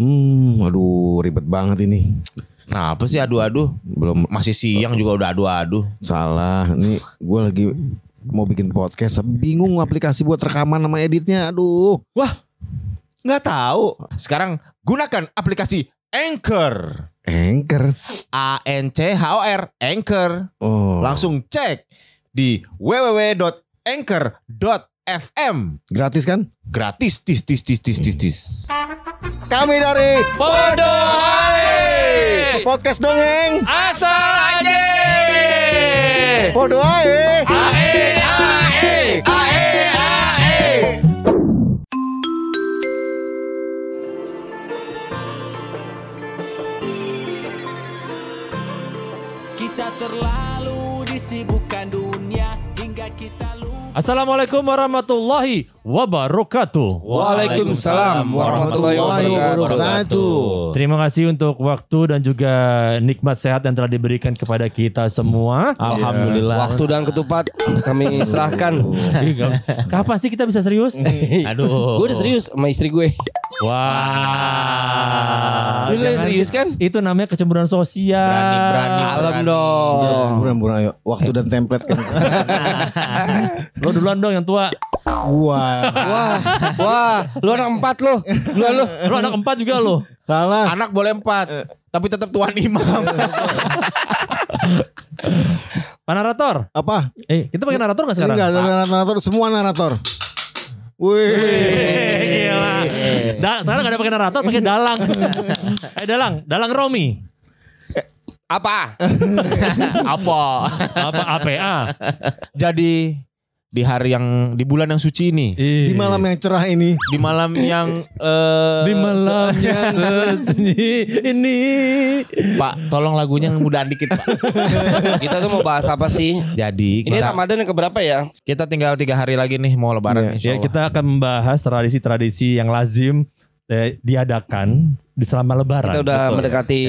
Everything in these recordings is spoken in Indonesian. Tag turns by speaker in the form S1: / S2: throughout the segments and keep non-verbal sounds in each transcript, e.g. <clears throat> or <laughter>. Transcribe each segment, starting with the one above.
S1: Hmm, aduh ribet banget ini.
S2: Nah apa sih adu-adu?
S1: Belum
S2: Masih siang juga udah adu-adu.
S1: salah. Ini gue lagi mau bikin podcast, bingung aplikasi buat rekaman sama editnya. Aduh.
S2: Nggak tahu. Sekarang gunakan aplikasi Anchor.
S1: Anchor.
S2: A N C H O R Anchor.
S1: Oh.
S2: Langsung cek di www.anchor.fm.
S1: Gratis kan?
S2: Gratis, tis, tis, tis, tis, tis, tis.
S1: Kami dari
S3: Podo
S1: podcast dongeng.
S3: Asal aja
S1: Podo ae.
S3: Ae ae Ae ae Kita terlalu disibukkan dunia hingga kita Assalamualaikum warahmatullahi wabarakatuh.
S4: Waalaikumsalam warahmatullahi wabarakatuh.
S3: Terima kasih untuk waktu dan juga nikmat sehat yang telah diberikan kepada kita semua.
S2: Alhamdulillah.
S4: Waktu dan ketupat kami <laughs> serahkan.
S3: Ih, Kapan sih kita bisa serius?
S2: Aduh.
S4: Gue udah serius sama istri gue.
S3: Wah.
S4: Lu serius kan?
S3: Itu namanya kecemburuan sosial.
S4: Alam
S2: Berani.
S4: dong.
S1: Buran-buran ayo. Waktu dan template kan. <laughs>
S3: Lo duluan dong yang tua.
S1: Wah.
S4: Wah, wah, lu anak empat lu. Lu lu.
S3: Lo anak empat juga lo.
S1: Salah.
S2: Anak boleh empat, tapi tetap tuan imam.
S3: Pak narator.
S1: Apa?
S3: Eh, kita pakai narator gak sekarang?
S1: enggak narator, semua narator. Wih.
S3: Eh. Da- sekarang gak ada pakai narator, pakai dalang. <laughs> eh dalang, dalang Romi. <laughs>
S4: Apa?
S2: Apa?
S3: Apa APA?
S2: Jadi di hari yang di bulan yang suci ini,
S1: Di malam yang cerah ini.
S2: di malam yang eh,
S3: di malam yang <laughs> sunyi ini.
S2: Pak, tolong lagunya yang mudaan dikit Pak. <laughs>
S4: Kita tuh mau bahas apa sih?
S2: Jadi
S4: Ini
S2: kita,
S4: Ramadan yang keberapa ya?
S2: kita tinggal tiga hari lagi nih mau lebaran. insya
S3: Ya,
S2: Allah.
S3: kita akan membahas tradisi-tradisi yang lazim eh, diadakan di selama lebaran.
S4: Kita udah
S3: Betul.
S4: mendekati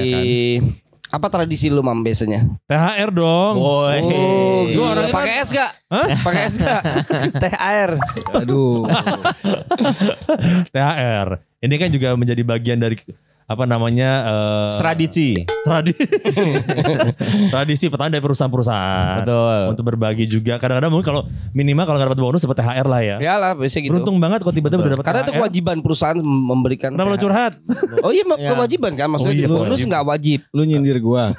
S4: apa tradisi lu mam biasanya?
S3: THR dong.
S2: Boy.
S3: Oh, gua orangnya
S4: pakai es gak?
S3: Hah?
S4: Pakai es gak? <laughs> THR.
S1: Aduh.
S3: THR. Ini kan juga menjadi bagian dari apa namanya eh,
S2: Tradisi. <laughs>
S3: tradisi tradisi pertanyaan dari perusahaan-perusahaan
S2: Betul.
S3: untuk berbagi juga kadang-kadang mungkin kalau minimal kalau nggak dapat bonus dapat THR lah ya
S4: Ya lah, biasa gitu.
S3: beruntung banget kalau tiba-tiba udah dapat
S4: Karena itu
S3: THR
S4: kewajiban perusahaan memberikan
S3: kenapa lo curhat <laughs>
S4: Oh iya,
S2: Ya.
S4: kewajiban kan maksudnya
S3: Oh iya,
S4: bonus nggak wajib.
S1: Lu nyindir gua. <laughs>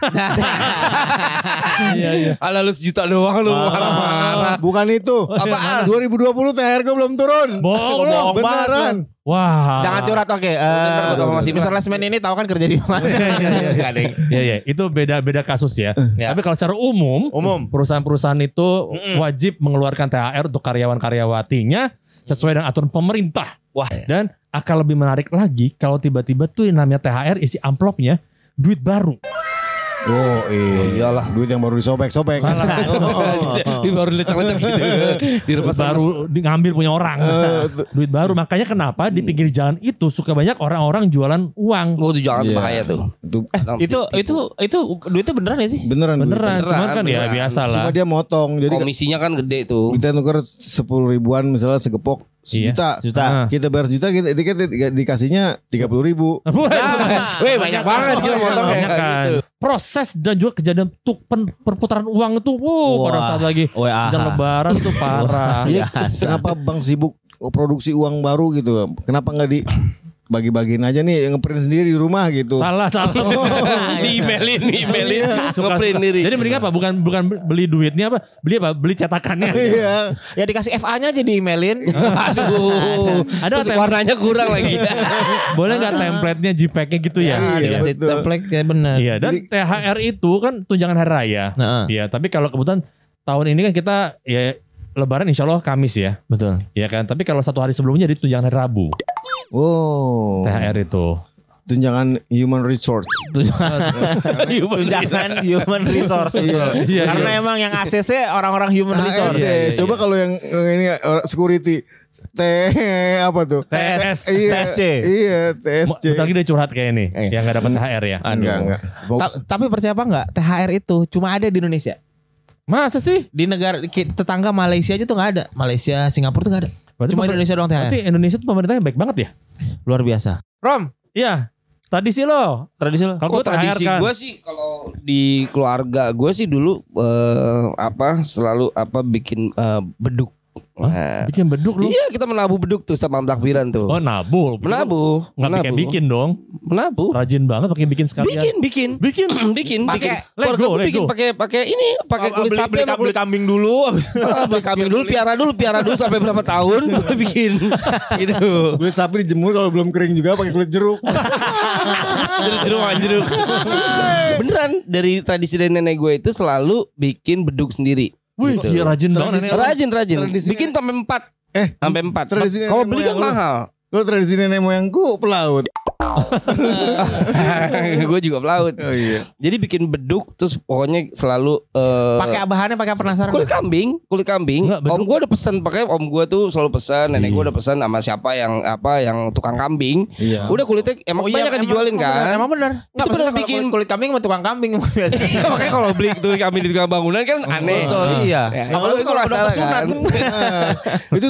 S3: iya iya
S4: Ala lu sejuta doang lu marah-marah.
S1: Bukan itu.
S4: Apaan?
S1: 2020 THR gua belum turun.
S3: bohong
S2: banget
S1: Beneran.
S3: Wah
S2: Jangan curhat oke. Eh,
S4: Bentar, gua sama Mas Ibnu.
S2: Mr. Lesman ini tahu kan kerja di mana? <laughs> Nggak, Ding.
S3: ya ya itu beda beda kasus ya
S2: Ya.
S3: tapi kalau secara umum
S2: Umum.
S3: perusahaan-perusahaan itu wajib mengeluarkan THR untuk karyawan-karyawatinya sesuai dengan aturan pemerintah
S4: Wah.
S3: dan akan lebih menarik lagi kalau tiba-tiba tuh yang namanya THR isi amplopnya duit baru
S1: Oh iya.
S4: iyalah.
S1: Duit yang baru disobek-sobek. <laughs> <laughs> <laughs>
S4: Di baru lecek-lecek gitu. Di
S3: Duit baru di- ngambil punya orang duit baru makanya kenapa di pinggir jalan itu suka banyak orang-orang jualan uang
S4: Oh itu jangan
S1: Iya.
S4: bahaya tuh.
S1: Itu
S2: Itu itu itu duitnya beneran ya sih?
S1: beneran.
S3: beneran
S4: Beneran,
S3: cuman kan ya biasa lah
S1: Cuma dia motong. Jadi
S4: komisinya kan gede tuh.
S1: kita nuker 10 ribuan misalnya segepok
S3: Iya.
S1: sejuta.
S2: Juta.
S3: Ah.
S1: Kita bayar sejuta kita, kita dikasihnya 30 ribu. <laughs>
S4: Weh banyak banget gila motong
S3: Banyak
S4: kayak
S3: kan.
S4: gitu.
S3: Proses dan juga kejadian tuk pen- perputaran uang itu, wow, pada
S2: Wah.
S3: saat lagi dan lebaran tuh parah.
S1: Iya,
S2: Biasa.
S1: kenapa Bang sibuk produksi uang baru gitu? Kenapa nggak di bagi-bagiin aja nih yang ngeprint sendiri di rumah gitu?
S3: Salah, salah. <laughs> <laughs>
S4: Di emailin, di emailin.
S3: Suka-
S4: Ngeprint diri.
S3: Jadi mending apa? Bukan bukan beli duitnya apa? Beli apa? Beli cetakannya. <laughs>
S1: Iya.
S2: Ya dikasih FA-nya aja di emailin.
S4: Aduh.
S3: Ada
S4: Terus warnanya kurang lagi.
S3: Boleh nggak template-nya JPEG-nya gitu ya?
S1: Iya,
S2: dikasih
S1: betul.
S2: template kayak bener.
S3: Iya, dan THR itu kan tunjangan hari raya.
S2: Nah,
S3: Iya, tapi kalau kebetulan tahun ini kan kita ya Lebaran insya Allah Kamis ya,
S2: betul.
S3: ya kan. Tapi kalau satu hari sebelumnya di tunjangan hari Rabu,
S1: Oh.
S3: THR itu.
S1: Tunjangan human resource. <laughs>
S2: Tunjangan human resource.
S1: Iya.
S3: Iya,
S2: Karena
S3: iya.
S2: emang yang ACC orang-orang human resource.
S1: HRD.
S3: Iya, iya,
S1: Coba kalau yang yang ini uh, security T <laughs> apa tuh?
S2: TS,
S1: Iya,
S2: TSC.
S1: Iya, TSC.
S3: Bentar lagi dia curhat kayak ini,
S2: Eh.
S3: yang nggak dapat THR ya.
S1: Enggak, enggak.
S2: Ta- tapi percaya apa enggak? THR itu cuma ada di Indonesia.
S3: Masa sih?
S2: Di negara tetangga Malaysia aja tuh nggak ada. Malaysia, Singapura tuh nggak ada.
S3: Berarti
S2: Cuma Indonesia doang THR.
S3: Berarti Indonesia tuh pemerintahnya baik banget ya?
S2: Luar biasa. Rom,
S3: Iya. Tradisi lo.
S4: Tradisi lo.
S3: Kalau
S4: Oh, tradisi
S3: kan.
S4: gue sih kalau di keluarga gue sih dulu eh, apa selalu apa bikin eh, beduk. Nah,
S3: Bikin beduk lo.
S4: Iya kita menabuh beduk tuh sama takbiran tuh.
S3: Oh nabul.
S4: Menabuh,
S3: Nggak bikin bikin dong.
S4: Menabuh.
S3: Rajin banget pakai bikin sekalian.
S4: Bikin, bikin.
S3: Bikin. <clears throat>
S4: bikin,
S2: Pakai
S3: Lego,
S4: gue bikin
S3: Lego.
S4: pakai pakai ini, pakai kulit
S2: beli,
S4: sapi
S2: beli,
S4: kulit
S2: kambing dulu. <laughs>
S4: Ah, beli kambing dulu, piara dulu, piara dulu sampai berapa tahun baru <laughs> bikin. gitu.
S1: Kulit sapi dijemur kalau belum kering juga pakai kulit jeruk. <laughs>
S4: Jeruk jeruk Beneran dari tradisi dari nenek gue itu selalu bikin beduk sendiri.
S3: Wih,
S4: Gitu.
S3: iya rajin banget.
S4: Rajin rajin. Bikin sampai empat.
S1: Eh,
S4: Sampai empat. Kalau beli kan mahal.
S1: Lo tradisi nenek moyangku pelaut. <laughs>
S4: gue juga pelaut.
S1: Oh iya.
S4: Jadi bikin beduk terus pokoknya selalu eh,
S2: Pakai bahannya pakai penasaran.
S4: kulit kambing, kulit kambing.
S3: Enggak, beduk.
S4: om gue udah pesen pakai om gue tuh selalu pesan, nenek gue
S3: Iya.
S4: udah pesan sama siapa yang apa yang tukang kambing.
S1: Iya.
S4: Udah kulitnya emang
S2: Oh iya,
S4: banyak kan dijualin
S2: emang
S4: kan.
S2: bener, Emang bener. Enggak
S4: bener
S2: kalau
S4: bikin-
S2: kulit, kulit kambing sama tukang kambing <laughs> biasa.
S4: Makanya kalau beli kulit kambing di tukang bangunan kan aneh.
S2: Betul, iya.
S4: Ya,
S2: Apalagi kalau udah kesunat.
S4: kan. <laughs>
S1: itu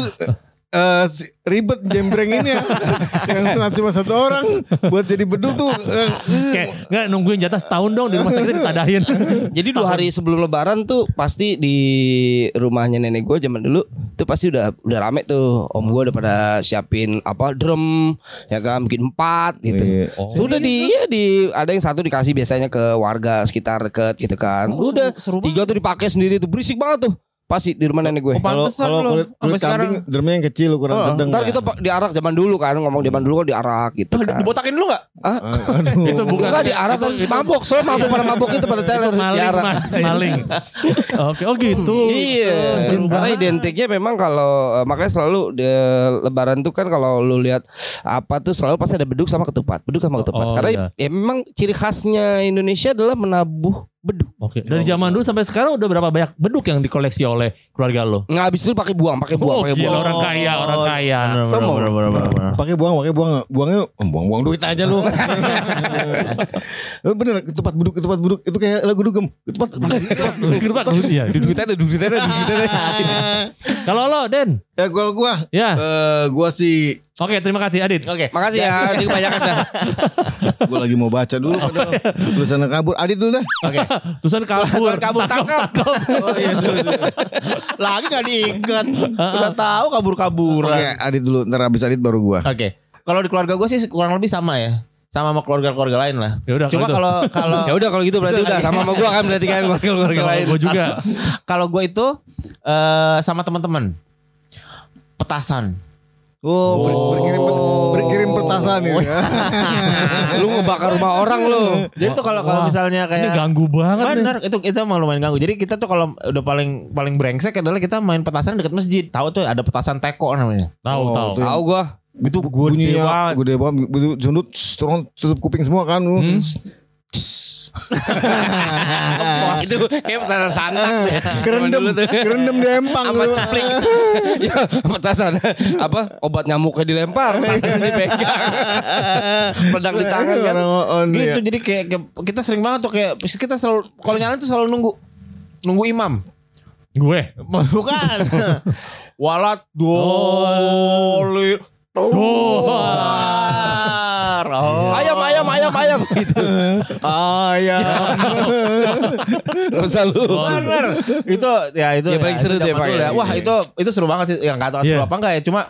S1: eh, si- ribet jembreng ini ya. <laughs> yang cuma satu orang buat jadi beduk tuh. eh,
S3: Kayak nggak nungguin jatah setahun dong di rumah sakit <laughs> ditadahin.
S4: Jadi dua hari sebelum lebaran tuh pasti di rumahnya nenek gue zaman dulu tuh pasti udah udah rame tuh om gue udah pada siapin apa drum ya kan bikin empat gitu.
S1: Iya.
S4: Tuh udah di ya di ada yang satu dikasih biasanya ke warga sekitar deket gitu kan.
S2: Oh,
S4: udah
S2: seru- seru
S4: tiga tuh dipakai sendiri tuh berisik banget tuh. Pasti di rumah nenek gue.
S2: Oh,
S1: Kalau kalau kulit, kulit
S2: sekarang.
S1: kambing drumnya yang kecil ukuran
S4: Oh,
S1: sedang.
S4: ntar
S1: ya.
S4: kita pak diarak zaman dulu kan ngomong zaman dulu kan diarak gitu kan.
S2: Dibotakin dulu gak?
S4: Ah,
S1: Aduh.
S3: Itu bukan
S4: Enggak diarak terus mabok soalnya mabok pada mabok itu pada teler
S3: maling
S4: diarak.
S3: mas, maling. <laughs> Oke, oh gitu.
S4: Iya, karena identiknya memang kalau eh, makanya selalu di Lebaran tuh kan kalau lu lihat apa tuh selalu pasti ada beduk sama ketupat, beduk sama ketupat.
S3: Oh,
S4: karena
S3: iya.
S4: ya memang ciri khasnya Indonesia adalah menabuh beduk.
S3: Oke, dari zaman dulu sampai sekarang udah berapa banyak beduk yang dikoleksi oleh keluarga lo?
S4: Nggak habis itu pakai buang, pakai buang,
S3: Oh,
S4: pakai buang.
S3: orang kaya, orang kaya.
S4: Semua.
S1: Pakai buang, pakai buang, buangnya oh, buang-buang duit aja lu. Eh, <laughs> Bener, ketupat beduk, ketupat beduk itu kayak lagu dugem. Ketupat beduk.
S3: Ketupat, iya.
S4: Duit ada, duit ada, duit ada.
S3: Kalau lo, Den,
S1: Ya gua gua
S3: ya.
S1: eh gua sih
S3: Oke, terima kasih Adit.
S2: Oke.
S4: Makasih ya, ini kebanyakan dah. <laughs>
S1: gua lagi mau baca dulu padahal tulisannya kabur. Adit dulu dah.
S2: Oke. <laughs>
S3: Tulisan kabur,
S2: Kabur, tangkap. <laughs>
S1: Oh iya dulu.
S2: Lagi gak diikat. Udah tahu
S1: Oke,
S2: kabur-kaburan.
S1: Adit dulu. Ntar habis Adit baru gua.
S2: Oke. Kalau di keluarga gue sih kurang lebih sama ya. Sama sama keluarga-keluarga lain lah.
S3: Ya udah,
S2: Cuma
S3: kalau
S2: kalau
S4: Ya udah kalau gitu berarti udah sama sama gua kan berarti kan keluarga-keluarga lain.
S3: Gue juga.
S2: kalau gue itu eh sama teman-teman petasan.
S1: Oh, ber- berkirim berkirim petasan ini. <laughs>
S4: Lu ngebakar rumah orang lu.
S2: Jadi tuh kalau kalau misalnya
S3: Ini
S2: kayak
S3: ganggu banget.
S2: Benar, itu itu emang lumayan ganggu. Jadi kita tuh kalau udah paling paling brengsek adalah kita main petasan dekat masjid. Tahu tuh ada petasan teko namanya.
S3: Tahu,
S1: Oh,
S3: tahu.
S1: tuh.
S4: Tahu gua.
S2: Itu gede
S1: Bunyinya
S2: banget.
S1: gede banget. Tss, turun tutup kuping semua kan. lu.
S2: Hmm. <laughs>
S4: Itu kayak. <laughs>
S1: Kerendam,
S4: Zaman dulu tuh.
S1: kerendam di empang.
S4: Sama capling. <laughs> ya, petasan. Apa? Obat nyamuknya dilempar, tasnya dipegang. <laughs> Pedang di tangan kan.
S2: Gitu
S1: ya.
S2: jadi kayak, kayak kita sering banget tuh kayak kita selalu kalau nyala tuh selalu nunggu nunggu imam.
S3: Gue.
S2: Bukan. Walat doli. Tuar. Oh.
S4: Ayam, ayam, ayam, ayam. Gitu.
S1: Ayam. <laughs>
S4: Usah lu.
S2: Bener. itu ya itu
S4: Ya, paling seru
S2: itu
S4: deh,
S2: zaman
S4: Pak,
S2: dulu
S4: ya.
S2: ya. Wah itu itu seru banget sih. Yang nggak tahu seru
S3: Iya.
S2: apa enggak ya. Cuma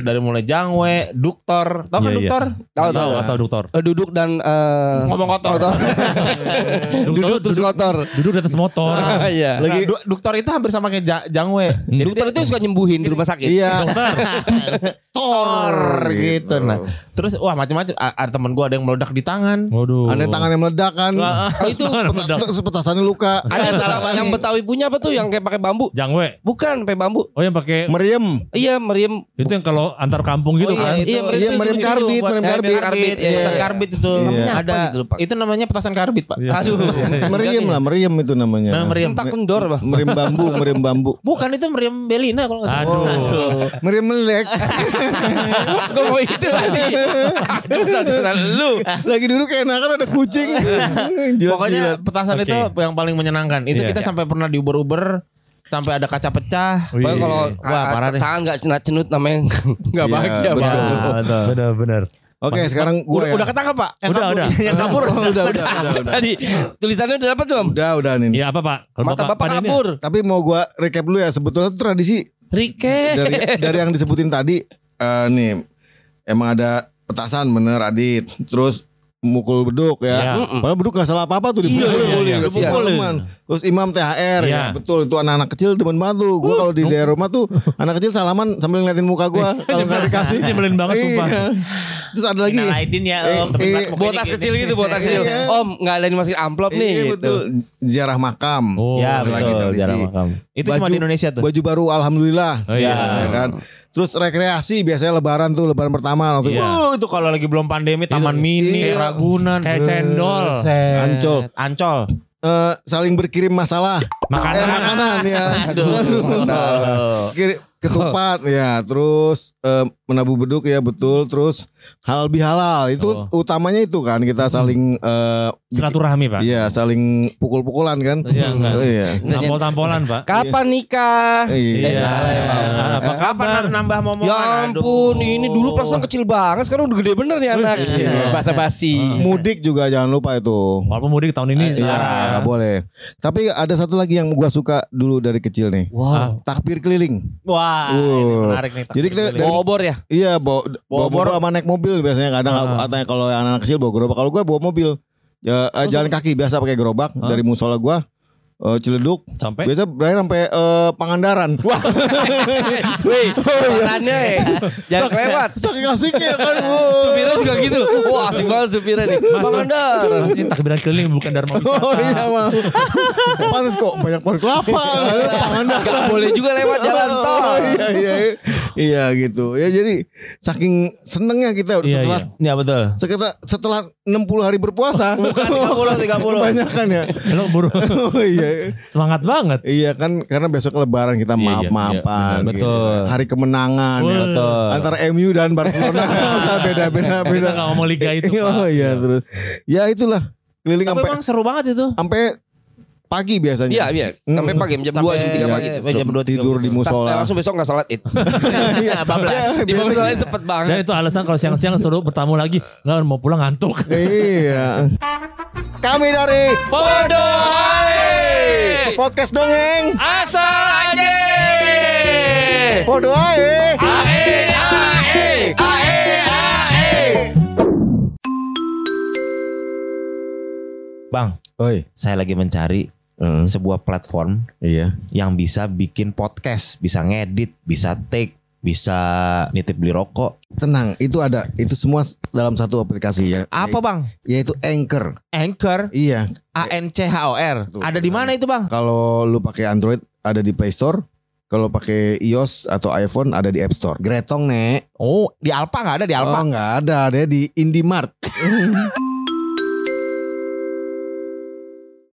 S2: dari mulai jangwe, duktor. Tahu kan
S3: Iya, iya.
S2: duktor?
S4: Tahu, tahu.
S3: Atau dokter.
S4: Eh, Duduk dan eh,
S2: Ngomong kotor. <laughs>
S4: Duduk terus kotor.
S3: Duduk di atas motor. <laughs>
S4: Iya.
S2: Lagi duktor itu hampir sama kayak ja- jangwe. Jadi
S4: Dokter itu suka nyembuhin di rumah sakit.
S1: Iya. <laughs>
S2: tor
S1: Gitu.
S2: gitu. Nah, terus wah macam-macam. Ada temen gua ada yang meledak di tangan.
S3: Waduh.
S1: Ada yang tangannya meledak kan.
S4: Oh, itu
S3: Meledak.
S1: Terus petasannya luka.
S4: ada yang Betawi punya apa tuh yang kayak pakai bambu?
S3: Jangwe.
S4: Bukan, pakai bambu.
S3: Oh yang pakai
S1: Meriem.
S4: Iya, meriam.
S3: itu yang kalau antar kampung gitu
S2: Oh,
S3: kan.
S2: iya, itu,
S4: Iya,
S2: itu,
S4: meriam-
S2: itu,
S1: meriam
S2: itu
S1: karbit, meriam
S2: eh,
S1: karbit.
S2: karbit,
S1: Iya.
S2: pesan karbit itu.
S1: Iya.
S2: Ada
S4: Apa gitu, Pak?
S2: itu namanya petasan karbit, Pak.
S3: Iya.
S4: Aduh.
S1: Meriem lah, meriem itu namanya.
S2: Nah, meriam.
S4: Sentak kendor, Bang.
S1: Meriem bambu, meriem bambu.
S2: Bukan itu meriam Belina kalau nggak salah.
S3: Aduh.
S1: Meriem melek. <laughs>
S4: Gue mau itu tadi. Aduh, lu.
S1: Lagi duduk enakan ada kucing.
S2: Pokoknya petasan itu yang paling menyenangkan. Itu
S3: Iya.
S2: kita sampai pernah diuber-uber sampai ada kaca pecah.
S3: Wih.
S4: Bang, kalau
S2: Wah, parah deh.
S4: tangan nggak cenut-cenut namanya nggak
S1: Iya,
S4: bahagia
S1: betul.
S4: banget.
S2: betul.
S3: Benar-benar.
S1: Oke, sekarang gue
S2: Udah,
S1: ya.
S2: udah ketangkap pak? Yang
S3: Udah,
S2: kabur.
S3: udah.
S2: Yang kabur.
S1: udah, udah, udah, <laughs> udah, udah.
S4: Tadi tulisannya udah dapat belum?
S1: Udah, udah nih.
S3: Iya apa Pak? Kalau
S4: Mata bapak
S3: pada ini-
S4: kabur.
S1: Tapi mau gua recap dulu ya. Sebetulnya tuh tradisi
S4: Rike.
S1: dari dari yang disebutin tadi eh, nih emang ada petasan bener Adit. Terus mukul beduk ya.
S3: Iya.
S1: Padahal beduk gak salah apa-apa tuh
S4: Iya,
S1: dipukulin.
S3: iya, iya.
S1: Dipukulin. Terus imam THR ya.
S3: Iya.
S1: Betul itu anak-anak kecil demen banget tuh. Gua kalau di daerah rumah tuh anak kecil salaman sambil ngeliatin muka gua <laughs> kalau nggak dikasih.
S3: Nyebelin banget, sumpah.
S1: Iya. Terus ada lagi.
S2: Minal Aidin ya
S1: Eh,
S2: om.
S1: Eh,
S2: pokoknya
S4: Botas kecil gitu, botas kecil.
S1: Iya.
S4: Om, nggak ada yang masukin amplop nih
S1: Iya
S4: gitu.
S1: betul. Ziarah makam.
S3: Oh,
S2: Ya betul. Jarang makam. Itu cuma
S1: Baju-
S2: di Indonesia tuh.
S1: Baju baru alhamdulillah.
S3: Oh, iya.
S1: Ya kan. Terus rekreasi biasanya lebaran tuh lebaran pertama langsung
S3: Iya.
S2: Oh, itu kalau lagi belum pandemi Taman Mini,
S1: Iya.
S2: Ragunan,
S3: Kayak cendol.
S1: Ancol.
S2: Ancol.
S1: eh, saling berkirim masalah.
S3: Makanan.
S1: Eh, makanan ya.
S4: Aduh,
S1: ketupat ya, terus eh, menabuh beduk ya betul, terus halal bihalal itu
S3: Oh.
S1: utamanya itu kan kita saling eh,
S3: Silaturahmi Pak.
S1: Iya, saling pukul-pukulan kan?
S3: Iya, enggak.
S1: Oh, iya.
S3: Tampol-tampolan Pak.
S4: Kapan nikah?
S1: Iya.
S3: Iya.
S4: salah ya, Pak.
S3: Apa
S2: Kapan
S3: kabar?
S2: nambah momongan?
S4: Ya ampun, ini dulu perasaan kecil banget, sekarang udah gede bener nih anak.
S1: Iya.
S4: Basa basi.
S1: Mudik juga jangan lupa itu.
S3: Walaupun mudik tahun ini
S1: Iya, nggak boleh. Tapi ada satu lagi yang gua suka dulu dari kecil nih.
S4: Wow.
S1: Takbir keliling.
S2: Wah, ini
S1: Uh.
S2: menarik nih.
S1: Jadi kita dari-
S4: Bawa obor ya?
S1: Iya, bawa bawa,
S2: obor.
S1: bawa sama naik mobil biasanya kadang
S3: Ah.
S1: katanya kalau yang anak kecil bawa gerobak. Kalau gua bawa mobil. Ya, jalan kaki biasa pakai gerobak
S3: Hah?
S1: dari musola gua eh, Ciledug.
S3: Sampai
S1: Biasa berakhir sampai eh, Pangandaran. Wah, <laughs>
S4: Wih, makannya ya. Jangan kelewat.
S1: saking asiknya kan.
S4: Supirnya juga gitu. Wah asik banget supirnya nih. Pangandaran.
S3: Mas, ini takbiran keliling bukan dharma wisata.
S1: Oh iya mah. Pantes kok banyak pohon kelapa. Pangandaran.
S4: Gak boleh juga lewat jalan tol.
S1: Oh, iya iya. Iya gitu. Ya jadi saking senengnya kita
S3: Iya,
S1: setelah
S2: Ya betul.
S1: setelah setelah 60 hari berpuasa.
S2: Bukan 30, 30.
S1: Kebanyakan ya.
S3: Lo buru <laughs>
S1: Oh iya.
S3: Semangat banget.
S1: Iya kan karena besok lebaran kita
S3: Iya, iya,
S1: maaf-maafan
S3: iya,
S1: gitu.
S2: betul.
S1: Hari kemenangan ya.
S3: Betul.
S1: Antara MU dan Barcelona <laughs> beda-beda
S3: Kita
S1: beda.
S3: nggak ngomong liga itu. <laughs> Pak.
S1: Oh iya terus. Ya itulah keliling
S2: Tapi
S1: sampai
S2: emang seru banget itu.
S1: sampai pagi biasanya.
S4: Iya, iya. Sampai pagi jam 2 jam 3 pagi.
S2: Sampai jam 2
S1: tidur di musola.
S4: langsung besok gak salat id. <laughs>
S1: Iya,
S2: bablas.
S4: Di
S1: biasanya.
S4: musola cepet
S3: Dan
S4: banget.
S3: itu alasan kalau siang-siang suruh bertamu lagi nggak mau pulang ngantuk.
S1: Iya. Kami dari Podcast dongeng.
S4: Asal aja.
S1: Podo ae.
S4: Ae ae ae ae.
S2: Bang,
S1: Oi.
S2: saya lagi mencari
S1: Hmm,
S2: sebuah platform
S1: iya.
S2: yang bisa bikin podcast, bisa ngedit, bisa take, bisa nitip beli rokok.
S1: Tenang, itu ada. Itu semua dalam satu aplikasi ya.
S2: Apa bang?
S1: Yaitu Anchor.
S2: Anchor,
S1: Iya.
S2: A N C H O R.
S1: Betul.
S2: Ada di mana itu bang?
S1: Kalau lu pakai Android ada di Play Store. Kalau pakai iOS atau iPhone ada di App Store. Gretong nek.
S2: Oh, di Alpa nggak ada di Alpa?
S1: Oh nggak ada, ada di Indimart. <laughs>